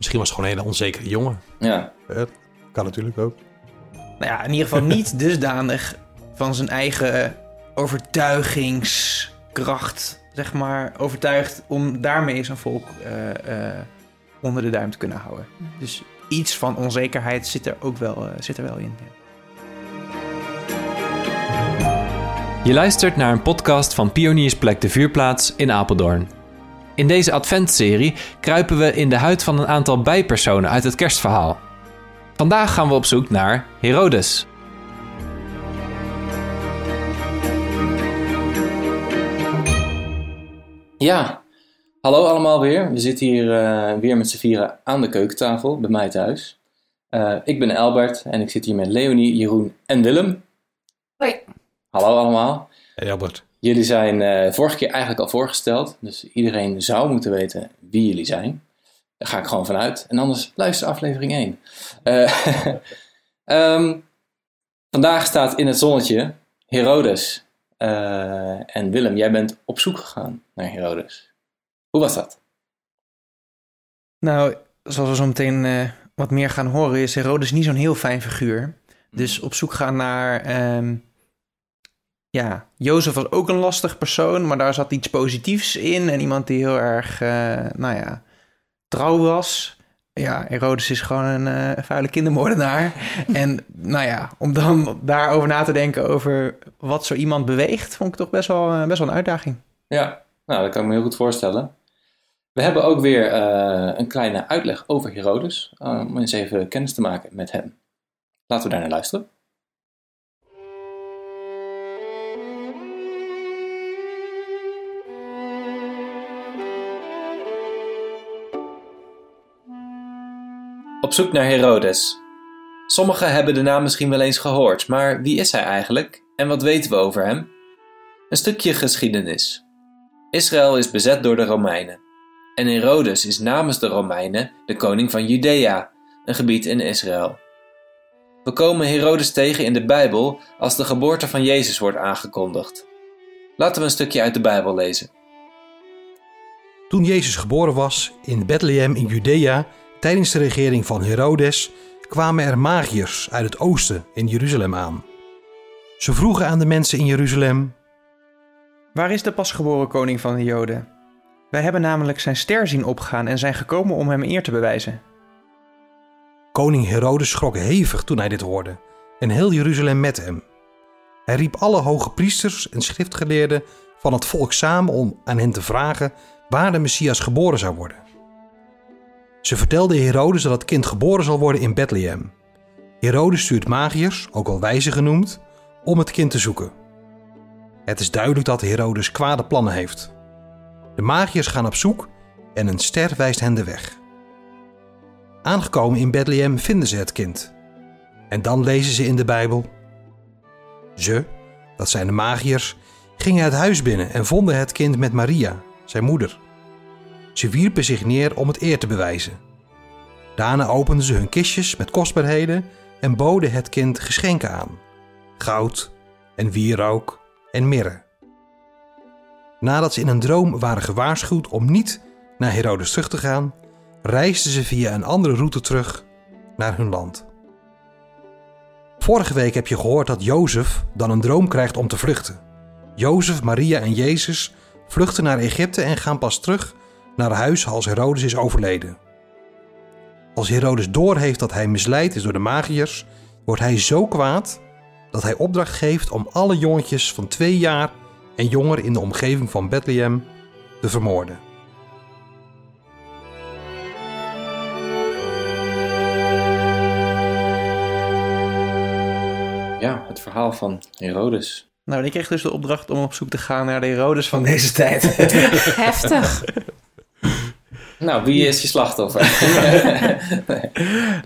Misschien was het gewoon een hele onzekere jongen. Ja. Eh, kan natuurlijk ook. Nou ja, in ieder geval niet dusdanig van zijn eigen overtuigingskracht, zeg maar, overtuigd om daarmee zijn volk eh, eh, onder de duim te kunnen houden. Dus iets van onzekerheid zit er ook wel, eh, zit er wel in. ja. Je luistert naar een podcast van Pioniersplek de Vuurplaats in Apeldoorn. In deze adventserie kruipen we in de huid van een aantal bijpersonen uit het kerstverhaal. Vandaag gaan we op zoek naar Herodes. Ja, hallo allemaal weer. We zitten hier eh, weer met z'n vieren aan de keukentafel bij mij thuis. Eh, ik ben Albert en ik zit hier met Leonie, Jeroen en Willem. Hoi. Hallo allemaal. Hey Albert. Jullie zijn eh, vorige keer eigenlijk al voorgesteld, dus iedereen zou moeten weten wie jullie zijn. Daar ga ik gewoon vanuit. En anders luister aflevering 1. Eh, ehm, vandaag staat in het zonnetje Herodes. Eh, en Willem, jij bent op zoek gegaan naar Herodes. Hoe was dat? Nou, zoals we zo meteen wat meer gaan horen, is Herodes niet zo'n heel fijn figuur. Dus op zoek gaan naar. ehm, ja, Jozef was ook een lastig persoon, maar daar zat iets positiefs in. En iemand die heel erg, eh, nou ja, trouw was. Ja, Herodes is gewoon een eh, vuile kindermoordenaar. en nou ja, om dan daarover na te denken over wat zo iemand beweegt, vond ik toch best wel, eh, best wel een uitdaging. Ja, nou, dat kan ik me heel goed voorstellen. We hebben ook weer een kleine uitleg over Herodes, om eens even kennis te maken met hem. Laten we daar naar luisteren. Op zoek naar Herodes. Sommigen hebben de naam misschien wel eens gehoord, maar wie is hij eigenlijk en wat weten we over hem? Een stukje geschiedenis. Israël is bezet door de Romeinen. En Herodes is namens de Romeinen de koning van Judea, een gebied in Israël. We komen Herodes tegen in de Bijbel als de geboorte van Jezus wordt aangekondigd. Laten we een stukje uit de Bijbel lezen. Toen Jezus geboren was in Bethlehem in Judea, tijdens de regering van Herodes, kwamen er magiërs uit het oosten in Jeruzalem aan. Ze vroegen aan de mensen in Jeruzalem: Waar is de pasgeboren koning van de Joden? Wij hebben namelijk zijn ster zien opgaan en zijn gekomen om hem eer te bewijzen. Koning Herodes schrok hevig toen hij dit hoorde, en heel Jeruzalem met hem. Hij riep alle hoge priesters en schriftgeleerden van het volk samen om aan hen te vragen waar de Messias geboren zou worden. Ze vertelden Herodes dat het kind geboren zal worden in Bethlehem. Herodes stuurt magiërs, ook wel wijzen genoemd, om het kind te zoeken. Het is duidelijk dat Herodes kwade plannen heeft. De magiërs gaan op zoek en een ster wijst hen de weg. Aangekomen in Bethlehem vinden ze het kind. En dan lezen ze in de Bijbel. Ze, dat zijn de magiërs, gingen het huis binnen en vonden het kind met Maria, zijn moeder. Ze wierpen zich neer om het eer te bewijzen. Daarna openden ze hun kistjes met kostbaarheden en boden het kind geschenken aan: goud en wierook en mirre. Nadat ze in een droom waren gewaarschuwd om niet naar Herodes terug te gaan, reisden ze via een andere route terug naar hun land. Vorige week heb je gehoord dat Jozef dan een droom krijgt om te vluchten. Jozef, Maria en Jezus vluchten naar Egypte en gaan pas terug naar huis als Herodes is overleden. Als Herodes doorheeft dat hij misleid is door de magiërs, wordt hij zo kwaad dat hij opdracht geeft om alle jongetjes van twee jaar en jonger in de omgeving van Bethlehem te vermoorden. Ja, het verhaal van Herodes. Nou, ik kreeg dus de opdracht om op zoek te gaan naar de Herodes van deze tijd. Heftig. Nou, wie is je slachtoffer?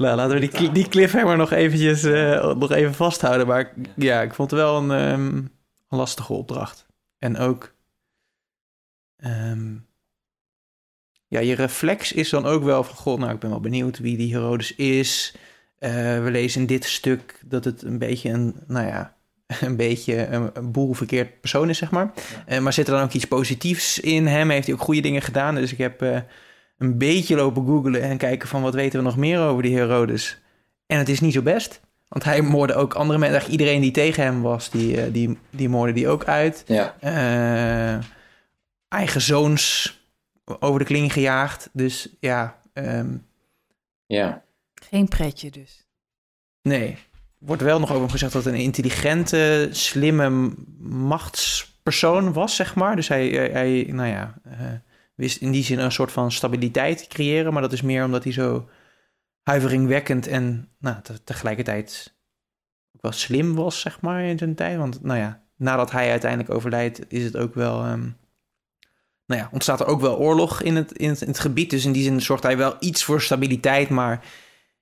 nou, laten we die, die cliffhanger nog eventjes eh, nog even vasthouden. Maar ja, ik vond het wel een, ehm, lastige opdracht. En ook... ehm, ja, je reflex is dan ook wel van... God, nou, ik ben wel benieuwd wie die Herodes is. Eh, we lezen in dit stuk dat het een beetje een... Nou ja, een beetje een, een boel verkeerd persoon is, zeg maar. Eh, maar zit er dan ook iets positiefs in hem? Heeft hij ook goede dingen gedaan? Dus ik heb... een beetje lopen googlen en kijken van wat weten we nog meer over die Herodes. En het is niet zo best. Want hij moordde ook andere mensen. Eigenlijk iedereen die tegen hem was, die, eh, die, die moordde die ook uit. Ja. Eh, eigen zoons over de kling gejaagd. Dus ja, ehm, Ja. Geen pretje dus. nee. Wordt wel nog over hem gezegd dat hij een intelligente, slimme machtspersoon was, zeg maar. Dus hij, hij, hij, nou ja, eh, wist in die zin een soort van stabiliteit creëren. Maar dat is meer omdat hij zo huiveringwekkend en nou, te- tegelijkertijd ook wel slim was, zeg maar, in zijn tijd. Want nou ja, nadat hij uiteindelijk overlijdt, is het ook wel... ehm, nou ja, ontstaat er ook wel oorlog in het, in, het, in het gebied. Dus in die zin zorgt hij wel iets voor stabiliteit. Maar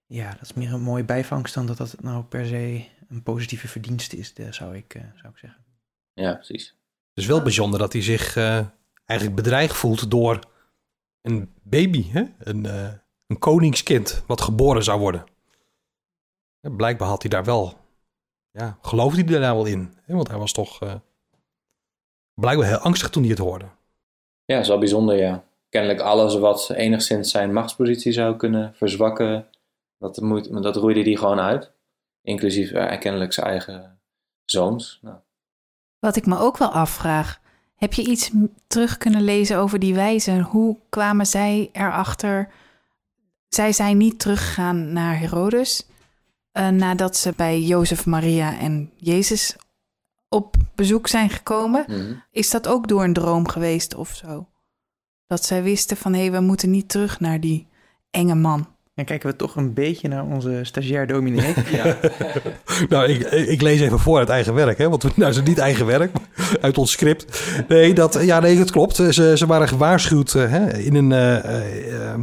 ja, dat is meer een mooie bijvangst dan dat dat nou per se een positieve verdienste is, eh, zou ik, eh, zou ik zeggen. Ja, precies. Het is wel bijzonder dat hij zich eh, eigenlijk bedreigd voelt door een baby, hè? Een, eh, een koningskind wat geboren zou worden. Ja, blijkbaar had hij daar wel, ja, geloofde hij daar wel in. Hè? Want hij was toch eh, blijkbaar heel angstig toen hij het hoorde. Ja, dat is wel bijzonder, ja. Kennelijk alles wat enigszins zijn machtspositie zou kunnen verzwakken, dat, moet, dat roeide hij gewoon uit. Inclusief kennelijk zijn eigen zoons. Nou, Wat ik me ook wel afvraag. Heb je iets terug kunnen lezen over die wijzen? Hoe kwamen zij erachter? Zij zijn niet teruggegaan naar Herodes eh, nadat ze bij Jozef, Maria en Jezus op bezoek zijn gekomen. mhm. Is dat ook door een droom geweest of zo? Dat zij wisten van hé, we moeten niet terug naar die enge man. En kijken we toch een beetje naar onze stagiair dominee. ja. Nou, ik, ik lees even voor uit eigen werk, hè? want we- nou is het niet eigen werk, maar uit ons script. Nee, dat, ja, nee, dat klopt. Ze, ze waren gewaarschuwd eh, hè, in een. eh, eh,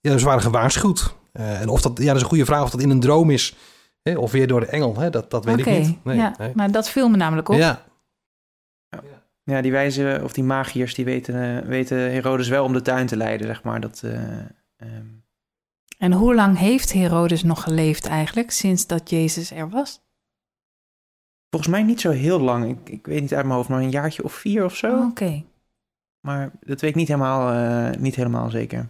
ja, ze waren gewaarschuwd. Eh, en of dat, ja, dat is een goede vraag of dat in een droom is, hè, of weer door de engel, hè? Dat, dat weet ik niet. Nee, ja, nee. maar dat viel me namelijk op. Ja, ja, die wijzen of die magiërs, die weten, weten Herodes wel om de tuin te leiden, zeg maar. Dat, eh, ehm, En hoe lang heeft Herodes nog geleefd eigenlijk sinds dat Jezus er was? volgens mij niet zo heel lang. Ik, ik weet niet uit mijn hoofd, maar een jaartje of vier of zo. Oké. Maar dat weet ik niet helemaal, eh, niet helemaal zeker.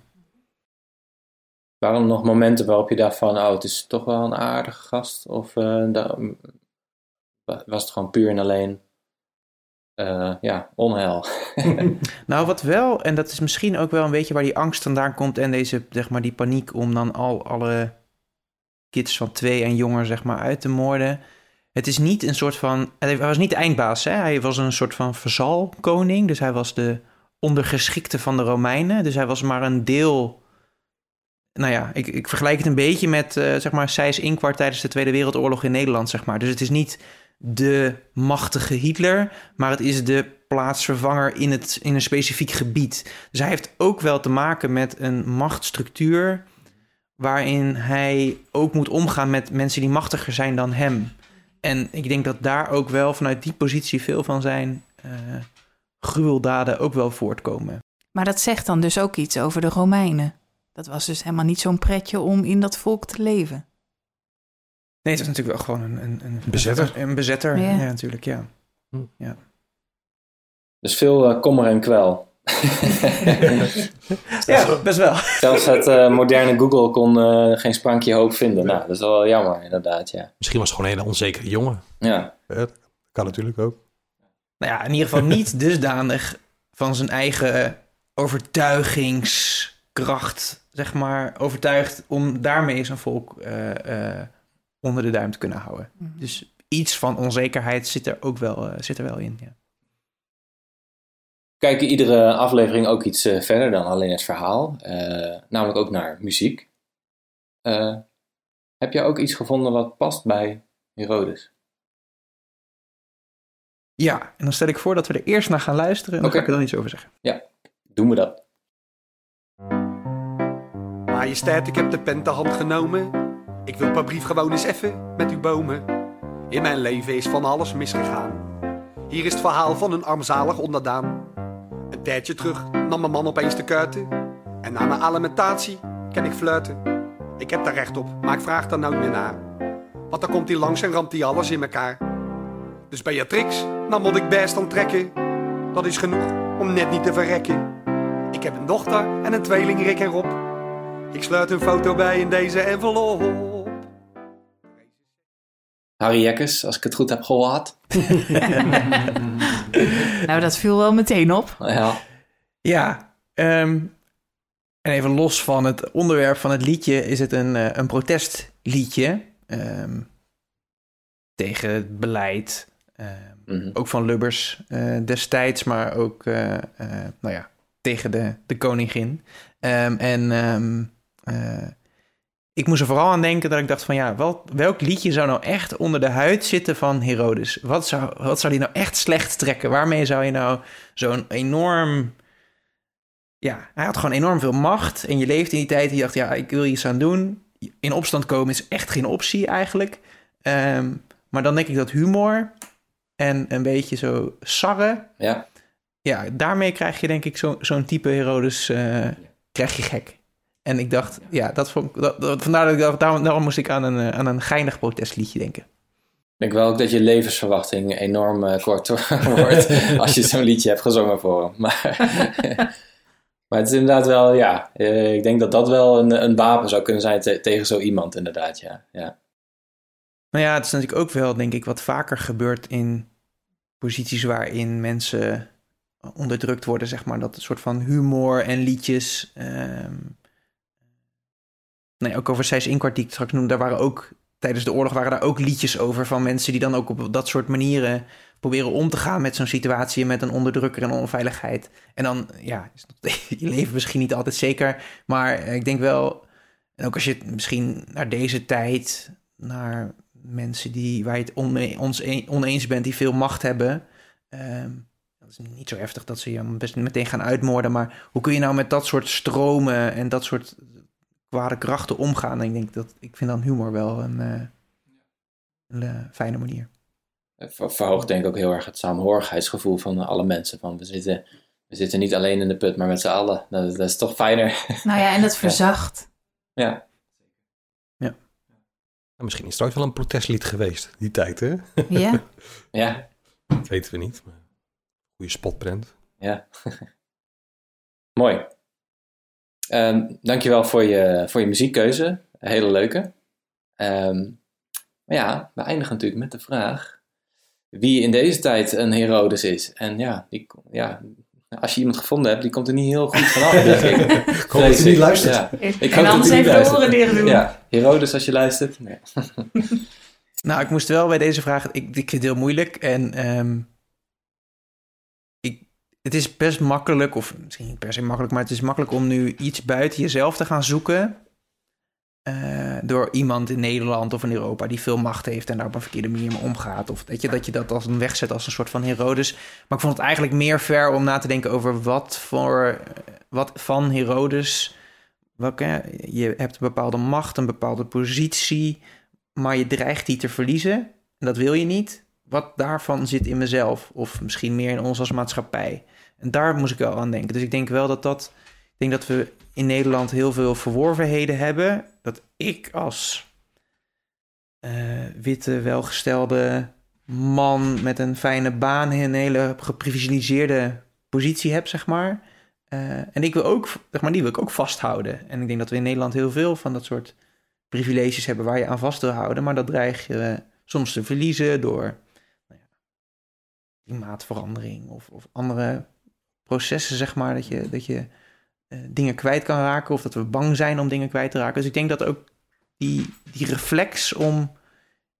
Waren er nog momenten waarop je dacht van, oh, het is toch wel een aardige gast? Of eh, was het gewoon puur en alleen, eh, ja, onheil? Nou, wat wel, en dat is misschien ook wel een beetje waar die angst vandaan komt en deze, zeg maar, die paniek om dan al alle kids van twee en jonger, zeg maar, uit te moorden. Het is niet een soort van, hij was niet de eindbaas, hè? hij was een soort van verzalkoning, dus hij was de ondergeschikte van de Romeinen, dus hij was maar een deel, nou ja, ik, ik vergelijk het een beetje met, eh, zeg maar, Sijs Inkwart tijdens de Tweede Wereldoorlog in Nederland, zeg maar. Dus het is niet de machtige Hitler, maar het is de plaatsvervanger in, het, in een specifiek gebied. Dus hij heeft ook wel te maken met een machtsstructuur waarin hij ook moet omgaan met mensen die machtiger zijn dan hem. En ik denk dat daar ook wel vanuit die positie veel van zijn eh, gruweldaden ook wel voortkomen. Maar dat zegt dan dus ook iets over de Romeinen. Dat was dus helemaal niet zo'n pretje om in dat volk te leven. Nee, het is natuurlijk wel gewoon een, een, een Bezetter. Een, bezetter, Ja. ja, natuurlijk, ja. Dus veel eh, kommer en kwel. Ja, best wel. Zelfs het eh, moderne Google kon eh, geen sprankje hoop vinden. Nou, dat is wel jammer, inderdaad, ja. misschien was het gewoon een hele onzekere jongen. Ja, Hè, kan natuurlijk ook. Nou ja, in ieder geval niet dusdanig van zijn eigen overtuigingskracht, zeg maar, overtuigd om daarmee zijn volk eh, eh, onder de duim te kunnen houden. Dus iets van onzekerheid zit er ook wel, eh, zit er wel in. Ja. We kijken iedere aflevering ook iets eh, verder dan alleen het verhaal. eh, namelijk ook naar muziek. Eh, heb je ook iets gevonden wat past bij Herodes? ja, en dan stel ik voor dat we er eerst naar gaan luisteren en dan Oké. ga ik er dan iets over zeggen. Doen we dat? Majesteit, ik heb de pen te hand genomen. Ik wil per brief gewoon eens even met u bomen. In mijn leven is van alles misgegaan. Hier is het verhaal van een armzalig onderdaan. Een tijdje terug nam mijn man opeens de kuiten. En na mijn alimentatie ken ik fluiten. Ik heb daar recht op, maar ik vraag daar nooit meer naar. Want dan komt hij langs en ramt hij alles in elkaar. Dus Beatrix, dan moet ik best aan trekken. Dat is genoeg om net niet te verrekken. Ik heb een dochter en een tweeling Rick en Rob. Ik sluit een foto bij in deze envelop. Harry Jekkes, als ik het goed heb gehoord. Nou, dat viel wel meteen op. Ja. Ja, ehm, en even los van het onderwerp van het liedje, is het een, eh, een protestliedje ehm, tegen het beleid. ehm, Mhm. ook van Lubbers eh, destijds, maar ook eh, eh, nou ja, tegen de, de koningin. Ehm, en ehm, eh, ik moest er vooral aan denken dat ik dacht van ja, wel, welk liedje zou nou echt onder de huid zitten van Herodes? Wat zou, wat zou die nou echt slecht trekken? Waarmee zou je nou zo'n enorm... Ja, hij had gewoon enorm veel macht en je leeft in die tijd en je dacht ja, ik wil iets aan doen. In opstand komen is echt geen optie eigenlijk. Ehm, maar dan denk ik dat humor en een beetje zo sarre ja. ja, daarmee krijg je denk ik zo, zo'n type Herodes, eh, krijg je gek. En ik dacht, ja, dat vond, ik- dat, dat- vandaar dat ik dacht, daarom, daarom moest ik aan een, eh, aan een geinig protestliedje denken. Ik denk wel ook dat je levensverwachting enorm eh, kort wordt als je zo'n liedje hebt gezongen voor hem. Maar, maar het is inderdaad wel, ja, eh, ik denk dat dat wel een, een wapen zou kunnen zijn te- tegen zo iemand inderdaad, ja. ja. Nou ja, het is natuurlijk ook wel, denk ik, wat vaker gebeurt in posities waarin mensen onderdrukt worden, zeg maar. Dat soort van humor en liedjes. ehm nee, ook over Zijs Inkwart, die ik straks noemde, daar waren ook tijdens de oorlog waren daar ook liedjes over van mensen die dan ook op dat soort manieren proberen om te gaan met zo'n situatie, met een onderdrukker en onveiligheid. En dan, ja, je leven misschien niet altijd zeker, maar ik denk wel, en ook als je misschien naar deze tijd, naar mensen die, waar je het oneens bent, die veel macht hebben. ehm, dat is niet zo heftig dat ze je best meteen gaan uitmoorden, maar hoe kun je nou met dat soort stromen en dat soort kwade krachten omgaan? En ik denk dat ik vind dan humor wel een, eh, een eh, fijne manier. Verhoogt denk ik ook heel erg het saamhorigheidsgevoel van alle mensen. Van we, zitten, we zitten niet alleen in de put, maar met z'n allen. Dat, dat is toch fijner. Nou ja, en dat verzacht. ja. Nou, misschien is het ooit wel een protestlied geweest, die tijd, hè? Ja. ja, Dat weten we niet. Maar... Goede spotprint. ja. Mooi. Ehm, dankjewel voor je, voor je muziekkeuze. Een hele leuke. Ehm, maar ja, we eindigen natuurlijk met de vraag wie in deze tijd een Herodes is. En ja, die, ja, als je iemand gevonden hebt, die komt er niet heel goed vanaf. ik. Hoop dat hij niet luistert. Ja. Ik en dat anders even de oren dicht doen. Ja, Herodes als je luistert. Nee. Nou, ik moest wel bij deze vraag. Ik, ik vind het heel moeilijk. En ehm, het is best makkelijk, of misschien niet per se makkelijk, maar het is makkelijk om nu iets buiten jezelf te gaan zoeken. eh, door iemand in Nederland of in Europa die veel macht heeft en daar op een verkeerde manier mee omgaat. Of dat je, dat je dat als een wegzet als een soort van Herodes. Maar ik vond het eigenlijk meer ver om na te denken over wat voor. wat van Herodes. Welke, je hebt een bepaalde macht, een bepaalde positie maar je dreigt die te verliezen. En dat wil je niet. Wat daarvan zit in mezelf, of misschien meer in ons als maatschappij. En daar moest ik wel aan denken. Dus ik denk wel dat dat. Ik denk dat we in Nederland heel veel verworvenheden hebben. Dat ik als eh, witte, welgestelde man met een fijne baan een hele geprivilegeerde positie heb, zeg maar. Eh, en ik wil ook, zeg maar, die wil ik ook vasthouden. En ik denk dat we in Nederland heel veel van dat soort privileges hebben waar je aan vast wil houden, maar dat dreig je eh, soms te verliezen door nou ja, klimaatverandering of, of andere processen, zeg maar, dat je, dat je eh, dingen kwijt kan raken of dat we bang zijn om dingen kwijt te raken. Dus ik denk dat ook die, die reflex om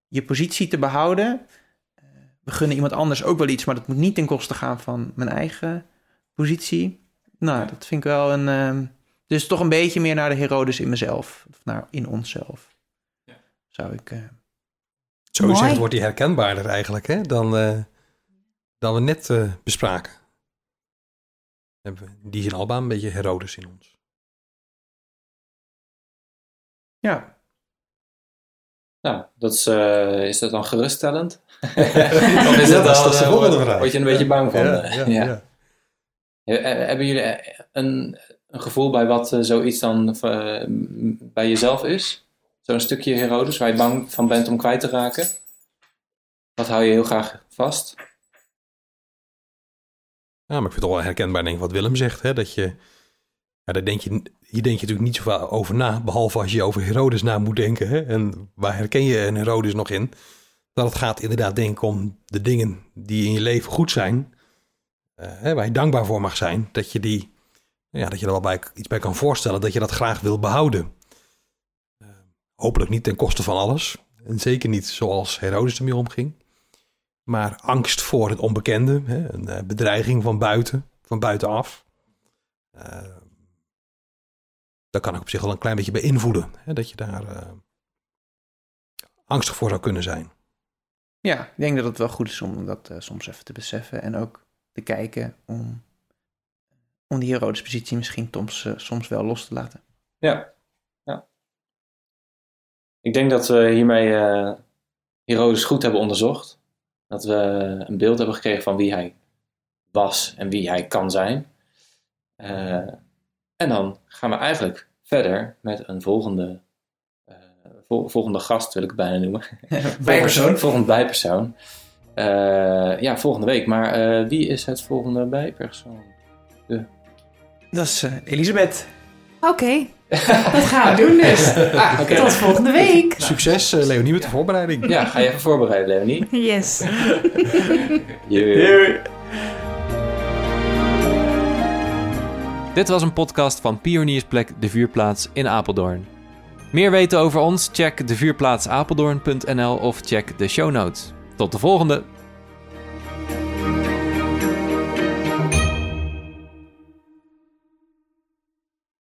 je positie te behouden, eh, we gunnen iemand anders ook wel iets, maar dat moet niet ten koste gaan van mijn eigen positie. Nou, dat vind ik wel een. ehm, dus toch een beetje meer naar de Herodes in mezelf. Of naar in onszelf. Zou ik. eh, Zo Mooi. gezegd wordt hij herkenbaarder eigenlijk, hè? Dan, eh, dan we net eh, bespraken. Hebben we in die zin Alba een beetje Herodes in ons. ja. Nou, dat is, eh, is dat dan geruststellend? of Ja, is dat het is- dan, dat is de eh, volgende word- vraag. Word je een beetje bang van? Ja, eh, ja, ja. ja. Hebben jullie een, een gevoel bij wat zoiets dan bij jezelf is? Zo'n stukje Herodes waar je bang van bent om kwijt te raken? Wat hou je heel graag vast? Ja, maar ik vind het wel herkenbaar, denk ik, wat Willem zegt. Hè? Dat je Ja, daar denk je, hier denk je natuurlijk niet zoveel over na, behalve als je over Herodes na moet denken. Hè? En waar herken je een Herodes nog in? Dat het gaat inderdaad denk ik om de dingen die in je leven goed zijn, eh, waar je dankbaar voor mag zijn, dat je die, ja, dat je er wel bij, iets bij kan voorstellen, dat je dat graag wil behouden. Eh, hopelijk niet ten koste van alles. En zeker niet zoals Herodes ermee omging. Maar angst voor het onbekende, hè, een eh, bedreiging van buiten, van buitenaf. Uh, daar kan ik op zich wel een klein beetje beïnvloeden. Hè, dat je daar uh, angstig voor zou kunnen zijn. Ja, ik denk dat het wel goed is om dat uh, soms even te beseffen. En ook te kijken om, om die Herodes positie misschien soms, soms wel los te laten. Ja. ja. Ik denk dat we hiermee Herodes goed hebben onderzocht. Dat we een beeld hebben gekregen van wie hij was en wie hij kan zijn. Uh, en dan gaan we eigenlijk verder met een volgende, uh, vol volgende gast, wil ik het bijna noemen. bijpersoon. volgende bijpersoon. Uh, ja, volgende week. Maar wie is het volgende bijpersoon? De... Dat is Elisabeth. Oké, okay. dat gaan we doen dus. Ah, okay. Tot volgende week. Succes uh, Leonie met de voorbereiding. Ja, ga je even voorbereiden Leonie. Yes. Jee. Dit was een podcast van Pioniersplek De Vuurplaats in Apeldoorn. Meer weten over ons? Check devuurplaatsapeldoorn.nl of check de show notes. Tot de volgende!